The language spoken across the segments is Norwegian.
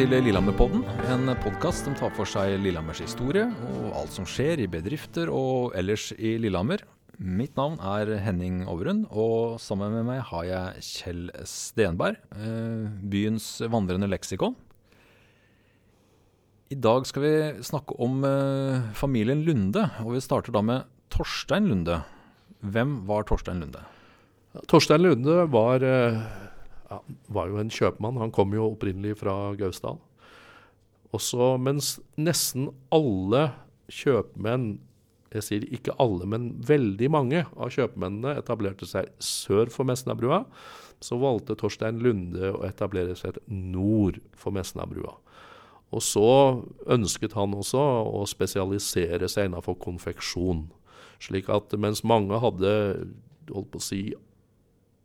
Til Lillehammerpodden, en podkast som tar for seg Lillehammers historie og alt som skjer i bedrifter og ellers i Lillehammer. Mitt navn er Henning Overund, og sammen med meg har jeg Kjell Stenberg, eh, byens vandrende leksikon. I dag skal vi snakke om eh, familien Lunde, og vi starter da med Torstein Lunde. Hvem var Torstein Lunde? Torstein Lunde var, eh, ja, var jo en kjøpmann. Han kom jo opprinnelig fra Gausdal. Også mens nesten alle kjøpmenn jeg sier ikke alle, men veldig mange av kjøpmennene etablerte seg sør for Mesnabrua. Så valgte Torstein Lunde å etablere seg nord for Mesnabrua. Og så ønsket han også å spesialisere seg innenfor konfeksjon. Slik at mens mange hadde holdt på å si,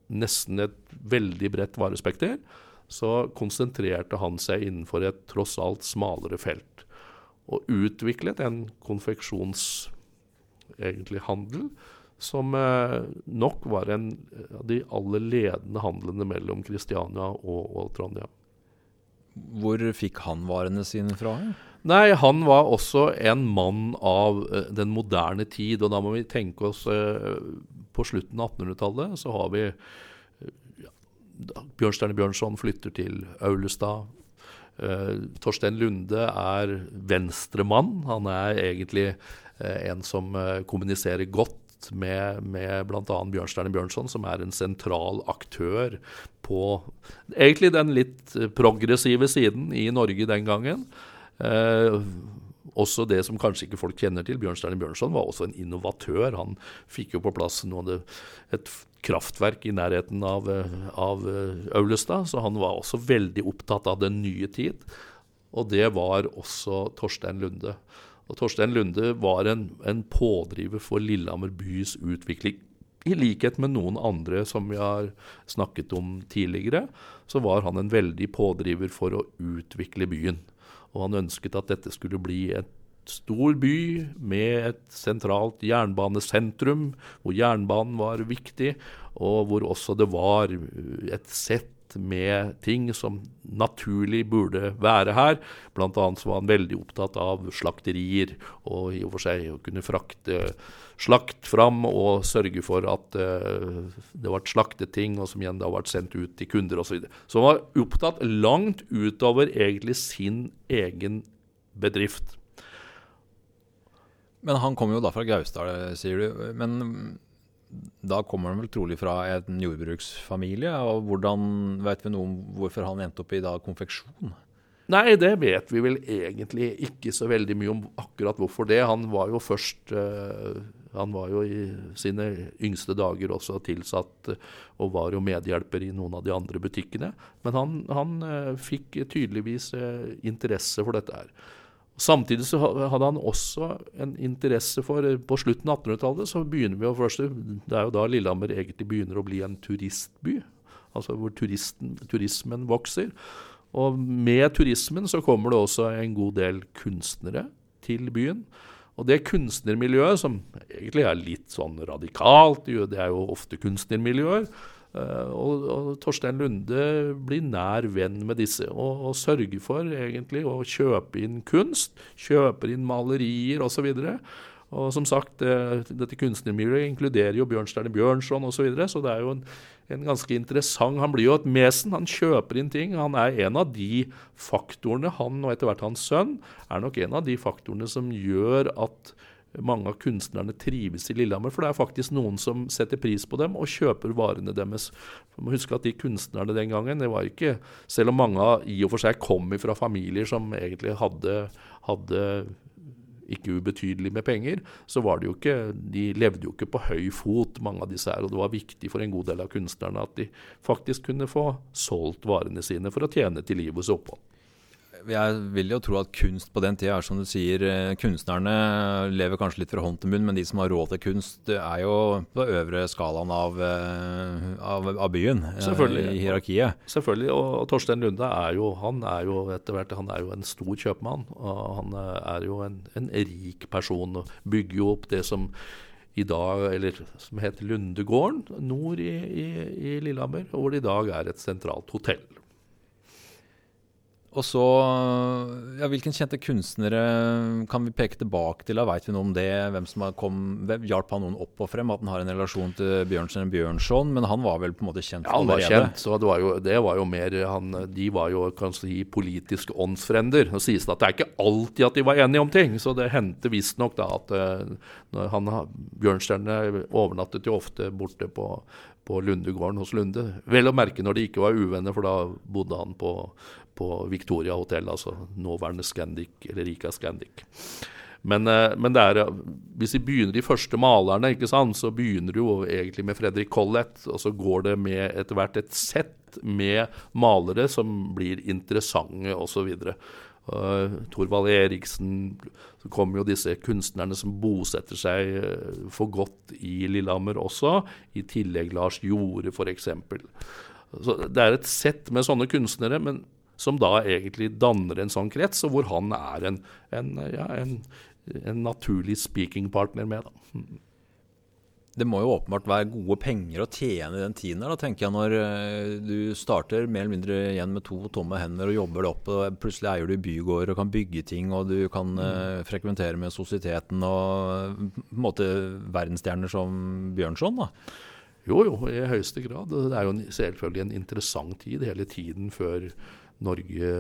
nesten et veldig bredt varespekter, så konsentrerte han seg innenfor et tross alt smalere felt. Og utviklet en konfeksjons egentlig handel, som eh, nok var en av de aller ledende handlene mellom Kristiania og, og Trondheim. Hvor fikk han varene sine fra? Nei, han var også en mann av uh, den moderne tid. Og da må vi tenke oss uh, På slutten av 1800-tallet så har vi uh, Bjørnstjerne Bjørnson flytter til Aulestad. Torstein Lunde er venstremann. Han er egentlig Eh, en som eh, kommuniserer godt med, med bl.a. Bjørnstjerne Bjørnson, som er en sentral aktør på egentlig den litt progressive siden i Norge den gangen. Eh, også det som kanskje ikke folk kjenner til. Bjørnstjerne Bjørnson var også en innovatør. Han fikk jo på plass noe, et kraftverk i nærheten av, av Aulestad, så han var også veldig opptatt av den nye tid. Og det var også Torstein Lunde. Og Torstein Lunde var en, en pådriver for Lillehammer bys utvikling. I likhet med noen andre som vi har snakket om tidligere, så var han en veldig pådriver for å utvikle byen. Og han ønsket at dette skulle bli et stor by med et sentralt jernbanesentrum, hvor jernbanen var viktig, og hvor også det var et sett med ting som naturlig burde være her. Annet så var han veldig opptatt av slakterier, og i og for seg å kunne frakte slakt fram og sørge for at uh, det ble slaktet ting, og som igjen da ble sendt ut til kunder osv. Så, videre. så han var opptatt langt utover egentlig sin egen bedrift. Men han kom jo da fra Gausdal, sier du. Men da kommer han vel trolig fra en jordbruksfamilie. og hvordan Vet vi noe om hvorfor han endte opp i da konfeksjon? Nei, det vet vi vel egentlig ikke så veldig mye om akkurat hvorfor det. Han var jo først uh, Han var jo i sine yngste dager også tilsatt uh, og var jo medhjelper i noen av de andre butikkene. Men han, han uh, fikk tydeligvis interesse for dette her. Samtidig så hadde han også en interesse for På slutten av 1800-tallet så begynner vi å først, Det er jo da Lillehammer egentlig begynner å bli en turistby. Altså hvor turisten, turismen vokser. Og med turismen så kommer det også en god del kunstnere til byen. Og det kunstnermiljøet, som egentlig er litt sånn radikalt, det er jo ofte kunstnermiljøer, og, og, Torstein Lunde blir nær venn med disse, og, og sørger for egentlig å kjøpe inn kunst. Kjøper inn malerier osv. Og, og som sagt, eh, dette kunstnermiljøet inkluderer jo Bjørnstjerne Bjørnson osv., så, videre, så det er jo en, en, ganske interessant Han blir jo et mesen, han kjøper inn ting. Han er en av de faktorene, han og etter hvert hans sønn, er nok en av de faktorene som gjør at mange av kunstnerne trives i Lillehammer. For det er faktisk noen som setter pris på dem og kjøper varene deres. Du må huske at de kunstnerne den gangen, det var ikke Selv om mange i og for seg kom fra familier som egentlig hadde, hadde ikke ubetydelig med penger, så var det jo ikke De levde jo ikke på høy fot, mange av disse her. Og det var viktig for en god del av kunstnerne at de faktisk kunne få solgt varene sine for å tjene til livets opphold jeg vil jo tro at kunst på den tida er som du sier, eh, kunstnerne lever kanskje litt fra hånd til munn, men de som har råd til kunst, er jo på øvre skalaen av, eh, av, av byen eh, i hierarkiet. Selvfølgelig, og Torstein Lunde er jo, han er jo etter hvert han er jo en stor kjøpmann. og Han er jo en, en rik person og bygger jo opp det som i dag, eller som heter Lundegården, nord i, i, i Lillehammer, hvor det i dag er et sentralt hotell. Og så, ja, Hvilken kjente kunstnere kan vi peke tilbake til? Veit vi noe om det? Hvem som kom, hvem, Hjalp han noen opp og frem? At han har en relasjon til Bjørnsen Bjørnson? Men han var vel på en måte kjent ja, han var kjent, så det var jo, det var jo mer han, De var jo kanskje si, politiske åndsfrender. Det sies at det er ikke alltid at de var enige om ting. Så det hendte visstnok at uh, han, Bjørnstjerne overnattet jo ofte borte på på Lundegården hos Lunde. Vel å merke når de ikke var uvenner, for da bodde han på, på Victoria hotell, altså nåværende Scandic, eller Rika Scandic. Men, eh, men er, hvis vi begynner de første malerne, sant, så begynner du jo egentlig med Fredrik Collett, og så går det med etter hvert et sett med malere som blir interessante osv. Uh, Thorvald Eriksen, så kommer jo disse kunstnerne som bosetter seg uh, for godt i Lillehammer også, i tillegg Lars Jorde f.eks. Så det er et sett med sånne kunstnere, men som da egentlig danner en sånn krets, og hvor han er en, en, ja, en, en naturlig speaking-partner med. da det må jo åpenbart være gode penger å tjene i den tiden her, da, tenker jeg, når eh, du starter mer eller mindre igjen med to tomme hender og jobber det opp. og Plutselig eier du bygård og kan bygge ting, og du kan mm. uh, frekventere med sosieteten og på en måte verdensstjerner som Bjørnson. da. Jo, jo, i høyeste grad. Det er jo selvfølgelig en interessant tid hele tiden før Norge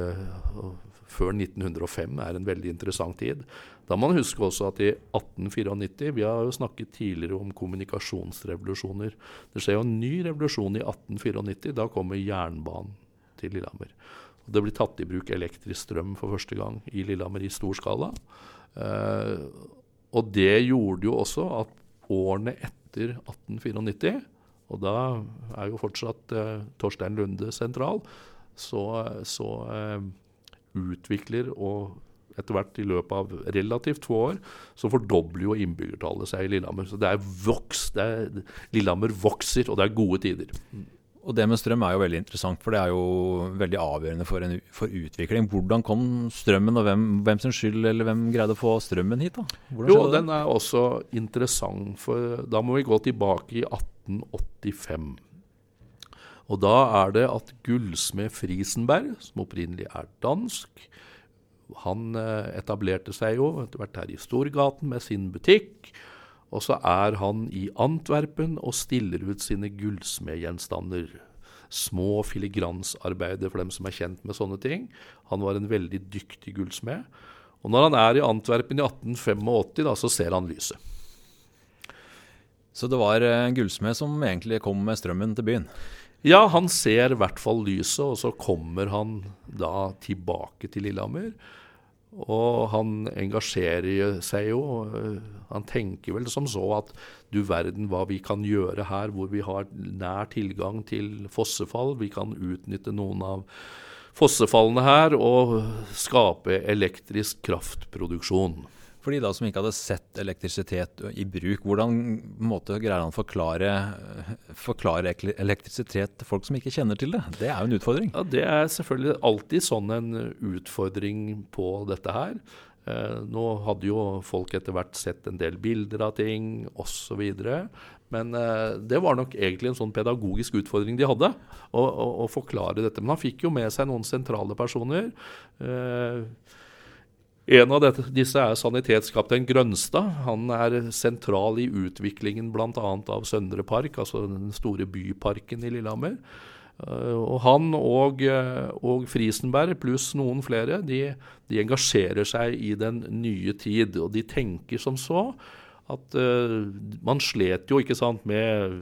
før 1905 er en veldig interessant tid. Da må man huske også at i 1894 Vi har jo snakket tidligere om kommunikasjonsrevolusjoner. Det skjer jo en ny revolusjon i 1894. Da kommer jernbanen til Lillehammer. Og det blir tatt i bruk elektrisk strøm for første gang i Lillehammer i stor skala. Eh, og det gjorde jo også at årene etter 1894, og da er jo fortsatt eh, Torstein Lunde sentral, så, så eh, utvikler og etter hvert i løpet av relativt få år, så fordobler jo innbyggertallet seg i Lillehammer. Så det er voks, det er, Lillehammer vokser, og det er gode tider. Og Det med strøm er jo veldig interessant, for det er jo veldig avgjørende for, en, for utvikling. Hvordan kom strømmen, og hvem, hvem sin skyld, eller hvem greide å få strømmen hit? da? jo, den er også interessant, for da må vi gå tilbake i 1885. Og da er det at gullsmed Frisenberg, som opprinnelig er dansk, han eh, etablerte seg jo etter hvert her i Storgaten med sin butikk. Og så er han i Antwerpen og stiller ut sine gullsmedgjenstander. Små filigransarbeider for dem som er kjent med sånne ting. Han var en veldig dyktig gullsmed. Og når han er i Antwerpen i 1885, da, så ser han lyset. Så det var en eh, gullsmed som egentlig kom med strømmen til byen? Ja, han ser i hvert fall lyset, og så kommer han da tilbake til Lillehammer. Og han engasjerer seg jo. Han tenker vel som så at du verden hva vi kan gjøre her hvor vi har nær tilgang til fossefall. Vi kan utnytte noen av fossefallene her og skape elektrisk kraftproduksjon. For de da som ikke hadde sett elektrisitet i bruk, hvordan måte greier han å forklare, forklare elektrisitet til folk som ikke kjenner til det? Det er jo en utfordring. Ja, Det er selvfølgelig alltid sånn en utfordring på dette her. Eh, nå hadde jo folk etter hvert sett en del bilder av ting osv. Men eh, det var nok egentlig en sånn pedagogisk utfordring de hadde, å, å, å forklare dette. Men han fikk jo med seg noen sentrale personer. Eh, en av dette, disse er sanitetskaptein Grønstad. Han er sentral i utviklingen bl.a. av Søndre Park, altså den store byparken i Lillehammer. Uh, og han og, uh, og, Frisenberg pluss noen flere de, de, engasjerer seg i den nye tid. Og de tenker som så at uh, man slet jo ikke sant, med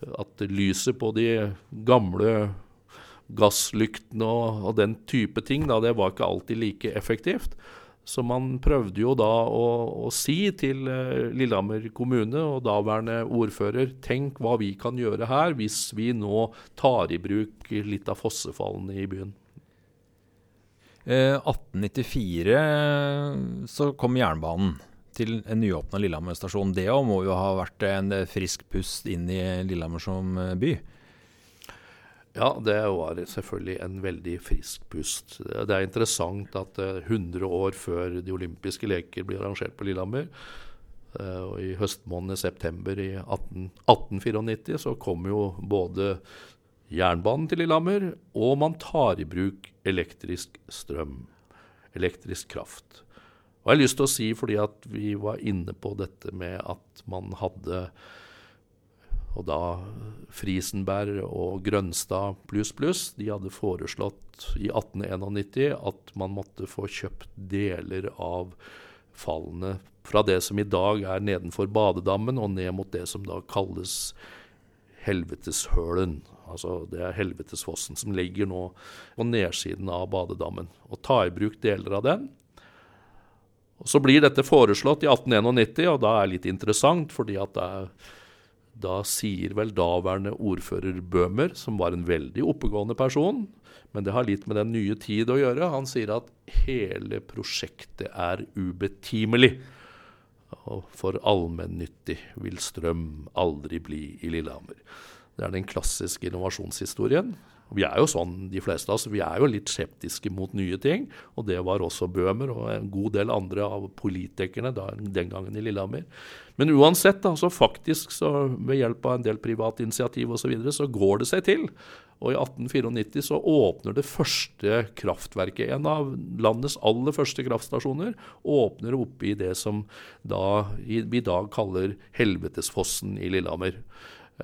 at lyset på de gamle gasslyktene og, og den type ting, da, det var ikke alltid like effektivt. Så man prøvde jo da å, å si til eh, Lillehammer kommune og daværende ordfører tenk hva vi kan gjøre her hvis vi nå tar i bruk litt av fossefallene i byen. Eh, 1894 så kom jernbanen til en nyåpna Lillehammer stasjon. Det må jo ha vært en frisk pust inn i Lillehammer som eh, by? Ja, det var selvfølgelig en veldig frisk pust. Det er interessant at 100 eh, år før de olympiske leker blir arrangert på Lillehammer, eh, og i høstmåneden september i 18, 1894 så kom jo både jernbanen til Lillehammer, og man tar i bruk elektrisk strøm, elektrisk kraft. Og jeg har lyst til å si, fordi at vi var inne på dette med at man hadde og da Frisenberg og Grønstad pluss pluss, de hadde foreslått i 1891 at man måtte få kjøpt deler av fallene fra det som i dag er nedenfor badedammen, og ned mot det som da kalles Helveteshølen. Altså det er Helvetesfossen som ligger nå på nedsiden av badedammen. Og ta i bruk deler av den. Og Så blir dette foreslått i 1891, og da er det litt interessant, fordi at det er, da sier vel daværende ordfører Bøhmer, som var en veldig oppegående person, men det har litt med den nye tid å gjøre, han sier at hele prosjektet er ubetimelig. Og for allmennyttig vil strøm aldri bli i Lillehammer. Det er den klassiske innovasjonshistorien. Vi er jo sånn, de fleste av oss, vi er jo litt skeptiske mot nye ting. Og det var også Bøhmer og en god del andre av politikerne da, den gangen i Lillehammer. Men uansett, altså faktisk så ved hjelp av en del private initiativ osv., så, videre, så går det seg til. Og i 1894 så åpner det første kraftverket, en av landets aller første kraftstasjoner, åpner oppe i det som da, vi i dag kaller Helvetesfossen i Lillehammer.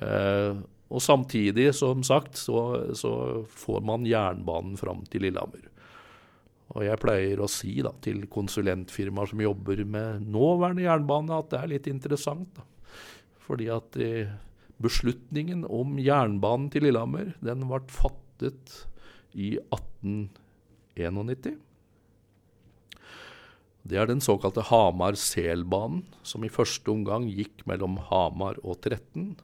Eh, og samtidig, som sagt, så, så får man jernbanen fram til Lillehammer. Og jeg pleier å si da, til konsulentfirmaer som jobber med nåværende jernbane, at det er litt interessant. Da. Fordi at eh, beslutningen om jernbanen til Lillehammer, den ble fattet i 1891. Det er den såkalte Hamar-Selbanen, som i første omgang gikk mellom Hamar og 13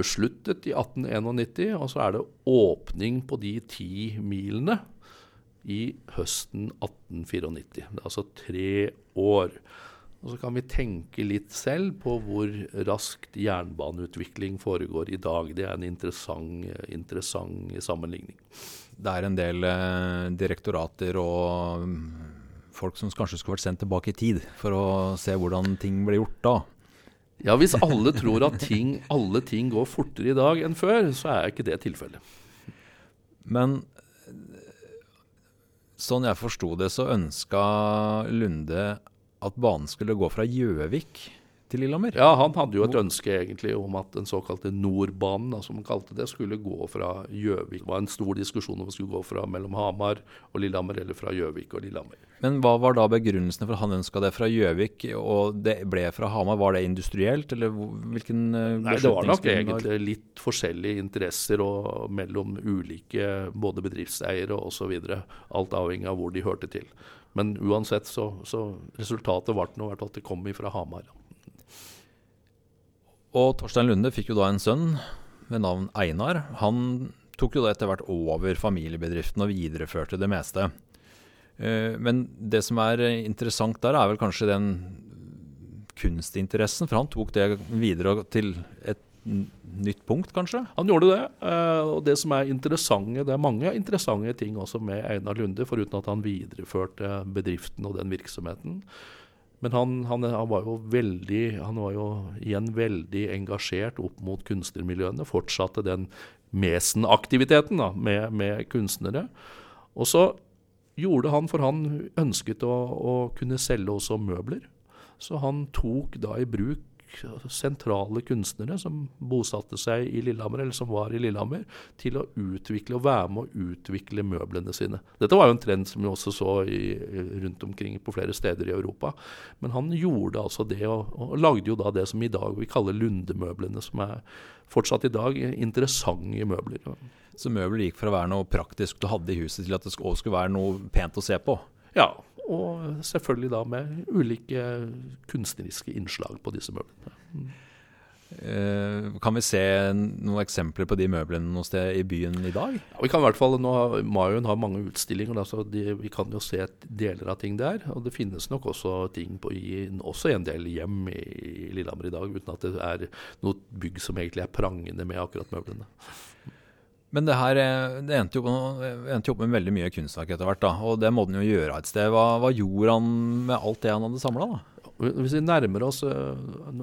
besluttet i 1891, og så er det åpning på de ti milene i høsten 1894. Det er altså tre år. Og så kan vi tenke litt selv på hvor raskt jernbaneutvikling foregår i dag. Det er en interessant, interessant sammenligning. Det er en del eh, direktorater og mm, folk som kanskje skulle vært sendt tilbake i tid for å se hvordan ting ble gjort da. Ja, hvis alle tror at ting, alle ting går fortere i dag enn før, så er ikke det tilfellet. Men sånn jeg forsto det, så ønska Lunde at banen skulle gå fra Gjøvik til Lillehammer? Ja, han hadde jo et ønske egentlig om at den såkalte Nordbanen, som han kalte det, skulle gå fra Gjøvik. Det var en stor diskusjon om det skulle gå fra mellom Hamar og Lillehammer, eller fra Gjøvik og Lillehammer. Men hva var da begrunnelsen for at han ønska det fra Gjøvik, og det ble fra Hamar? Var det industrielt, eller hvilken eh, Nei, Det var nok egentlig litt forskjellige interesser og mellom ulike både bedriftseiere osv. Alt avhengig av hvor de hørte til. Men uansett så, så resultatet ble nå at det kom fra Hamar. Og Torstein Lunde fikk jo da en sønn ved navn Einar. Han tok jo da etter hvert over familiebedriften og videreførte det meste. Eh, men det som er interessant der, er vel kanskje den kunstinteressen. For han tok det videre til et nytt punkt, kanskje? Han gjorde det. Eh, og det som er interessante, det er mange interessante ting også med Einar Lunde, foruten at han videreførte bedriften og den virksomheten. Men han, han, han, var jo veldig Han var jo igjen veldig engasjert opp mot kunstnermiljøene. Fortsatte den Mesen-aktiviteten med, med kunstnere. Og så gjorde han, for han ønsket å, å kunne selge også møbler. Så han tok da i bruk sentrale kunstnere som bosatte seg i Lillehammer, eller som var i Lillehammer, til å utvikle og være med å utvikle møblene sine. Dette var jo en trend som vi også så i, rundt omkring på flere steder i Europa. Men han gjorde altså det, og, og lagde jo da det som i dag vi kaller Lundemøblene, som er fortsatt i dag interessante møbler. Så møbler gikk fra å være noe praktisk du hadde i huset, til at det også skulle være noe pent å se på? Ja, og selvfølgelig da med ulike kunstneriske innslag på disse møblene. Mm. Uh, kan vi se noen eksempler på de møblene noe sted i byen i dag? Ja, vi kan i hvert fall, nå har, Mayen har mange utstillinger, så de, vi kan jo se deler av ting der. Og det finnes nok også ting på, i, også en del hjem i, i Lillehammer i dag, uten at det er noe bygg som egentlig er prangende med akkurat møblene. Men det her eh, det jo, endte jo opp med veldig mye kunstverk etter hvert. da, Og det må den jo gjøre et sted. Hva, hva, gjorde han med alt det han hadde samla? Hvis vi nærmer oss uh,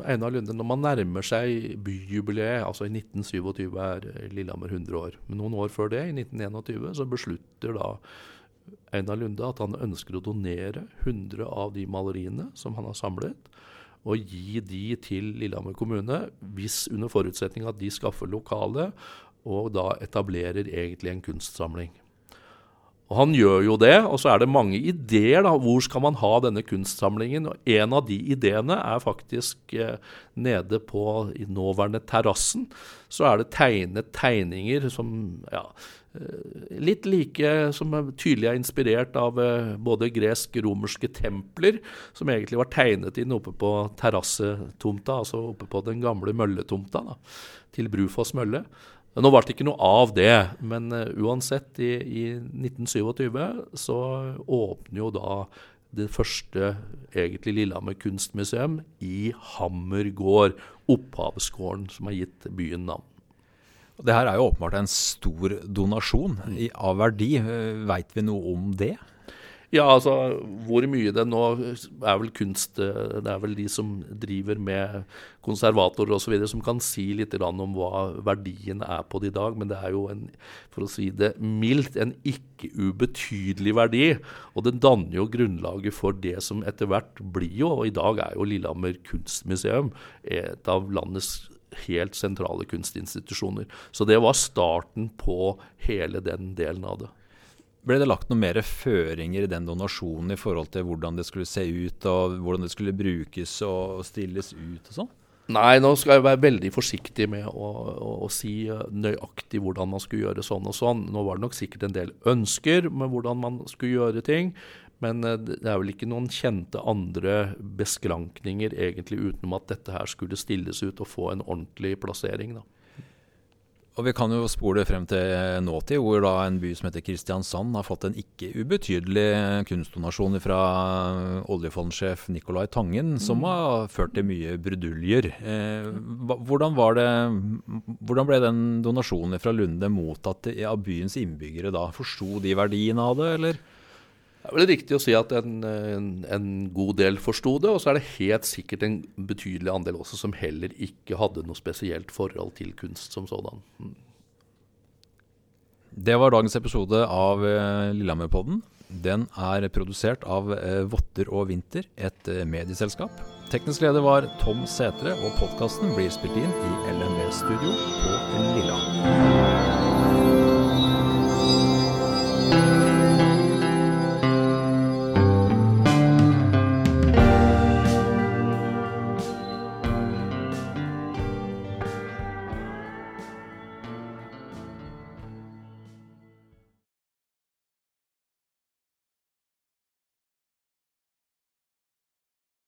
Einar Lunde, Når man nærmer seg byjubileet, altså i 1927 er Lillehammer 100 år. Men noen år før det, i 1921, så beslutter da Einar Lunde at han ønsker å donere 100 av de maleriene som han har samlet, og gi de til Lillehammer kommune, hvis under forutsetning at de skaffer lokale og da etablerer egentlig en kunstsamling. Og Han gjør jo det, og så er det mange ideer. da, Hvor skal man ha denne kunstsamlingen? Og En av de ideene er faktisk eh, nede på i nåværende terrassen. Så er det tegnet tegninger som ja, eh, litt like som tydelig er inspirert av eh, både gresk-romerske templer, som egentlig var tegnet inn oppe på terrassetomta, altså oppe på den gamle mølletomta da, til Brufoss mølle. Nå ble det ikke noe av det, men uh, uansett, i, i, 1927 så åpner jo da det første egentlig Lillehammer kunstmuseum i Hammer gård, opphavsgården som har gitt byen navn. Det her er jo åpenbart en stor donasjon av verdi. Eh, Veit vi noe om det? Ja, altså hvor mye det nå er vel kunst eh, Det er vel de som driver med konservatorer osv. som kan si litt om hva verdien er på det i dag. Men det er jo en, for å si det mildt, en ikke ubetydelig verdi. Og det danner jo grunnlaget for det som etter hvert blir jo, og i dag er jo Lillehammer kunstmuseum et av landets helt sentrale kunstinstitusjoner. Så det var starten på hele den delen av det. Ble det lagt noen mer føringer i den donasjonen i forhold til hvordan det skulle se ut, og hvordan det skulle brukes og stilles ut og sånn? Nei, nå skal jeg være veldig forsiktig med å, å, å, si nøyaktig hvordan man skulle gjøre sånn og sånn. Nå var det nok sikkert en del ønsker med hvordan man skulle gjøre ting. Men eh, det er vel ikke noen kjente andre beskrankninger egentlig utenom at dette her skulle stilles ut og få en ordentlig plassering. da. Og Vi kan jo spole frem til nåtid, hvor da en by som heter Kristiansand har fått en ikke ubetydelig kunstdonasjon fra oljefondsjef Nicolai Tangen, som mm. har ført til mye bruduljer. Eh, hvordan, det, hvordan, ble den donasjonen fra Lunde mottatt av byens innbyggere da? Forsto de verdien av det, eller? Det er vel riktig å si at en, en, en god del forsto det, og så er det helt sikkert en betydelig andel også som heller ikke hadde noe spesielt forhold til kunst som sådan. Mm. Det var dagens episode av eh, Lillehammerpodden. Den er produsert av eh, Votter og Vinter, et eh, medieselskap. Teknisk leder var Tom Sætre, og podkasten blir spilt inn i LMV-studio på Lillehammer.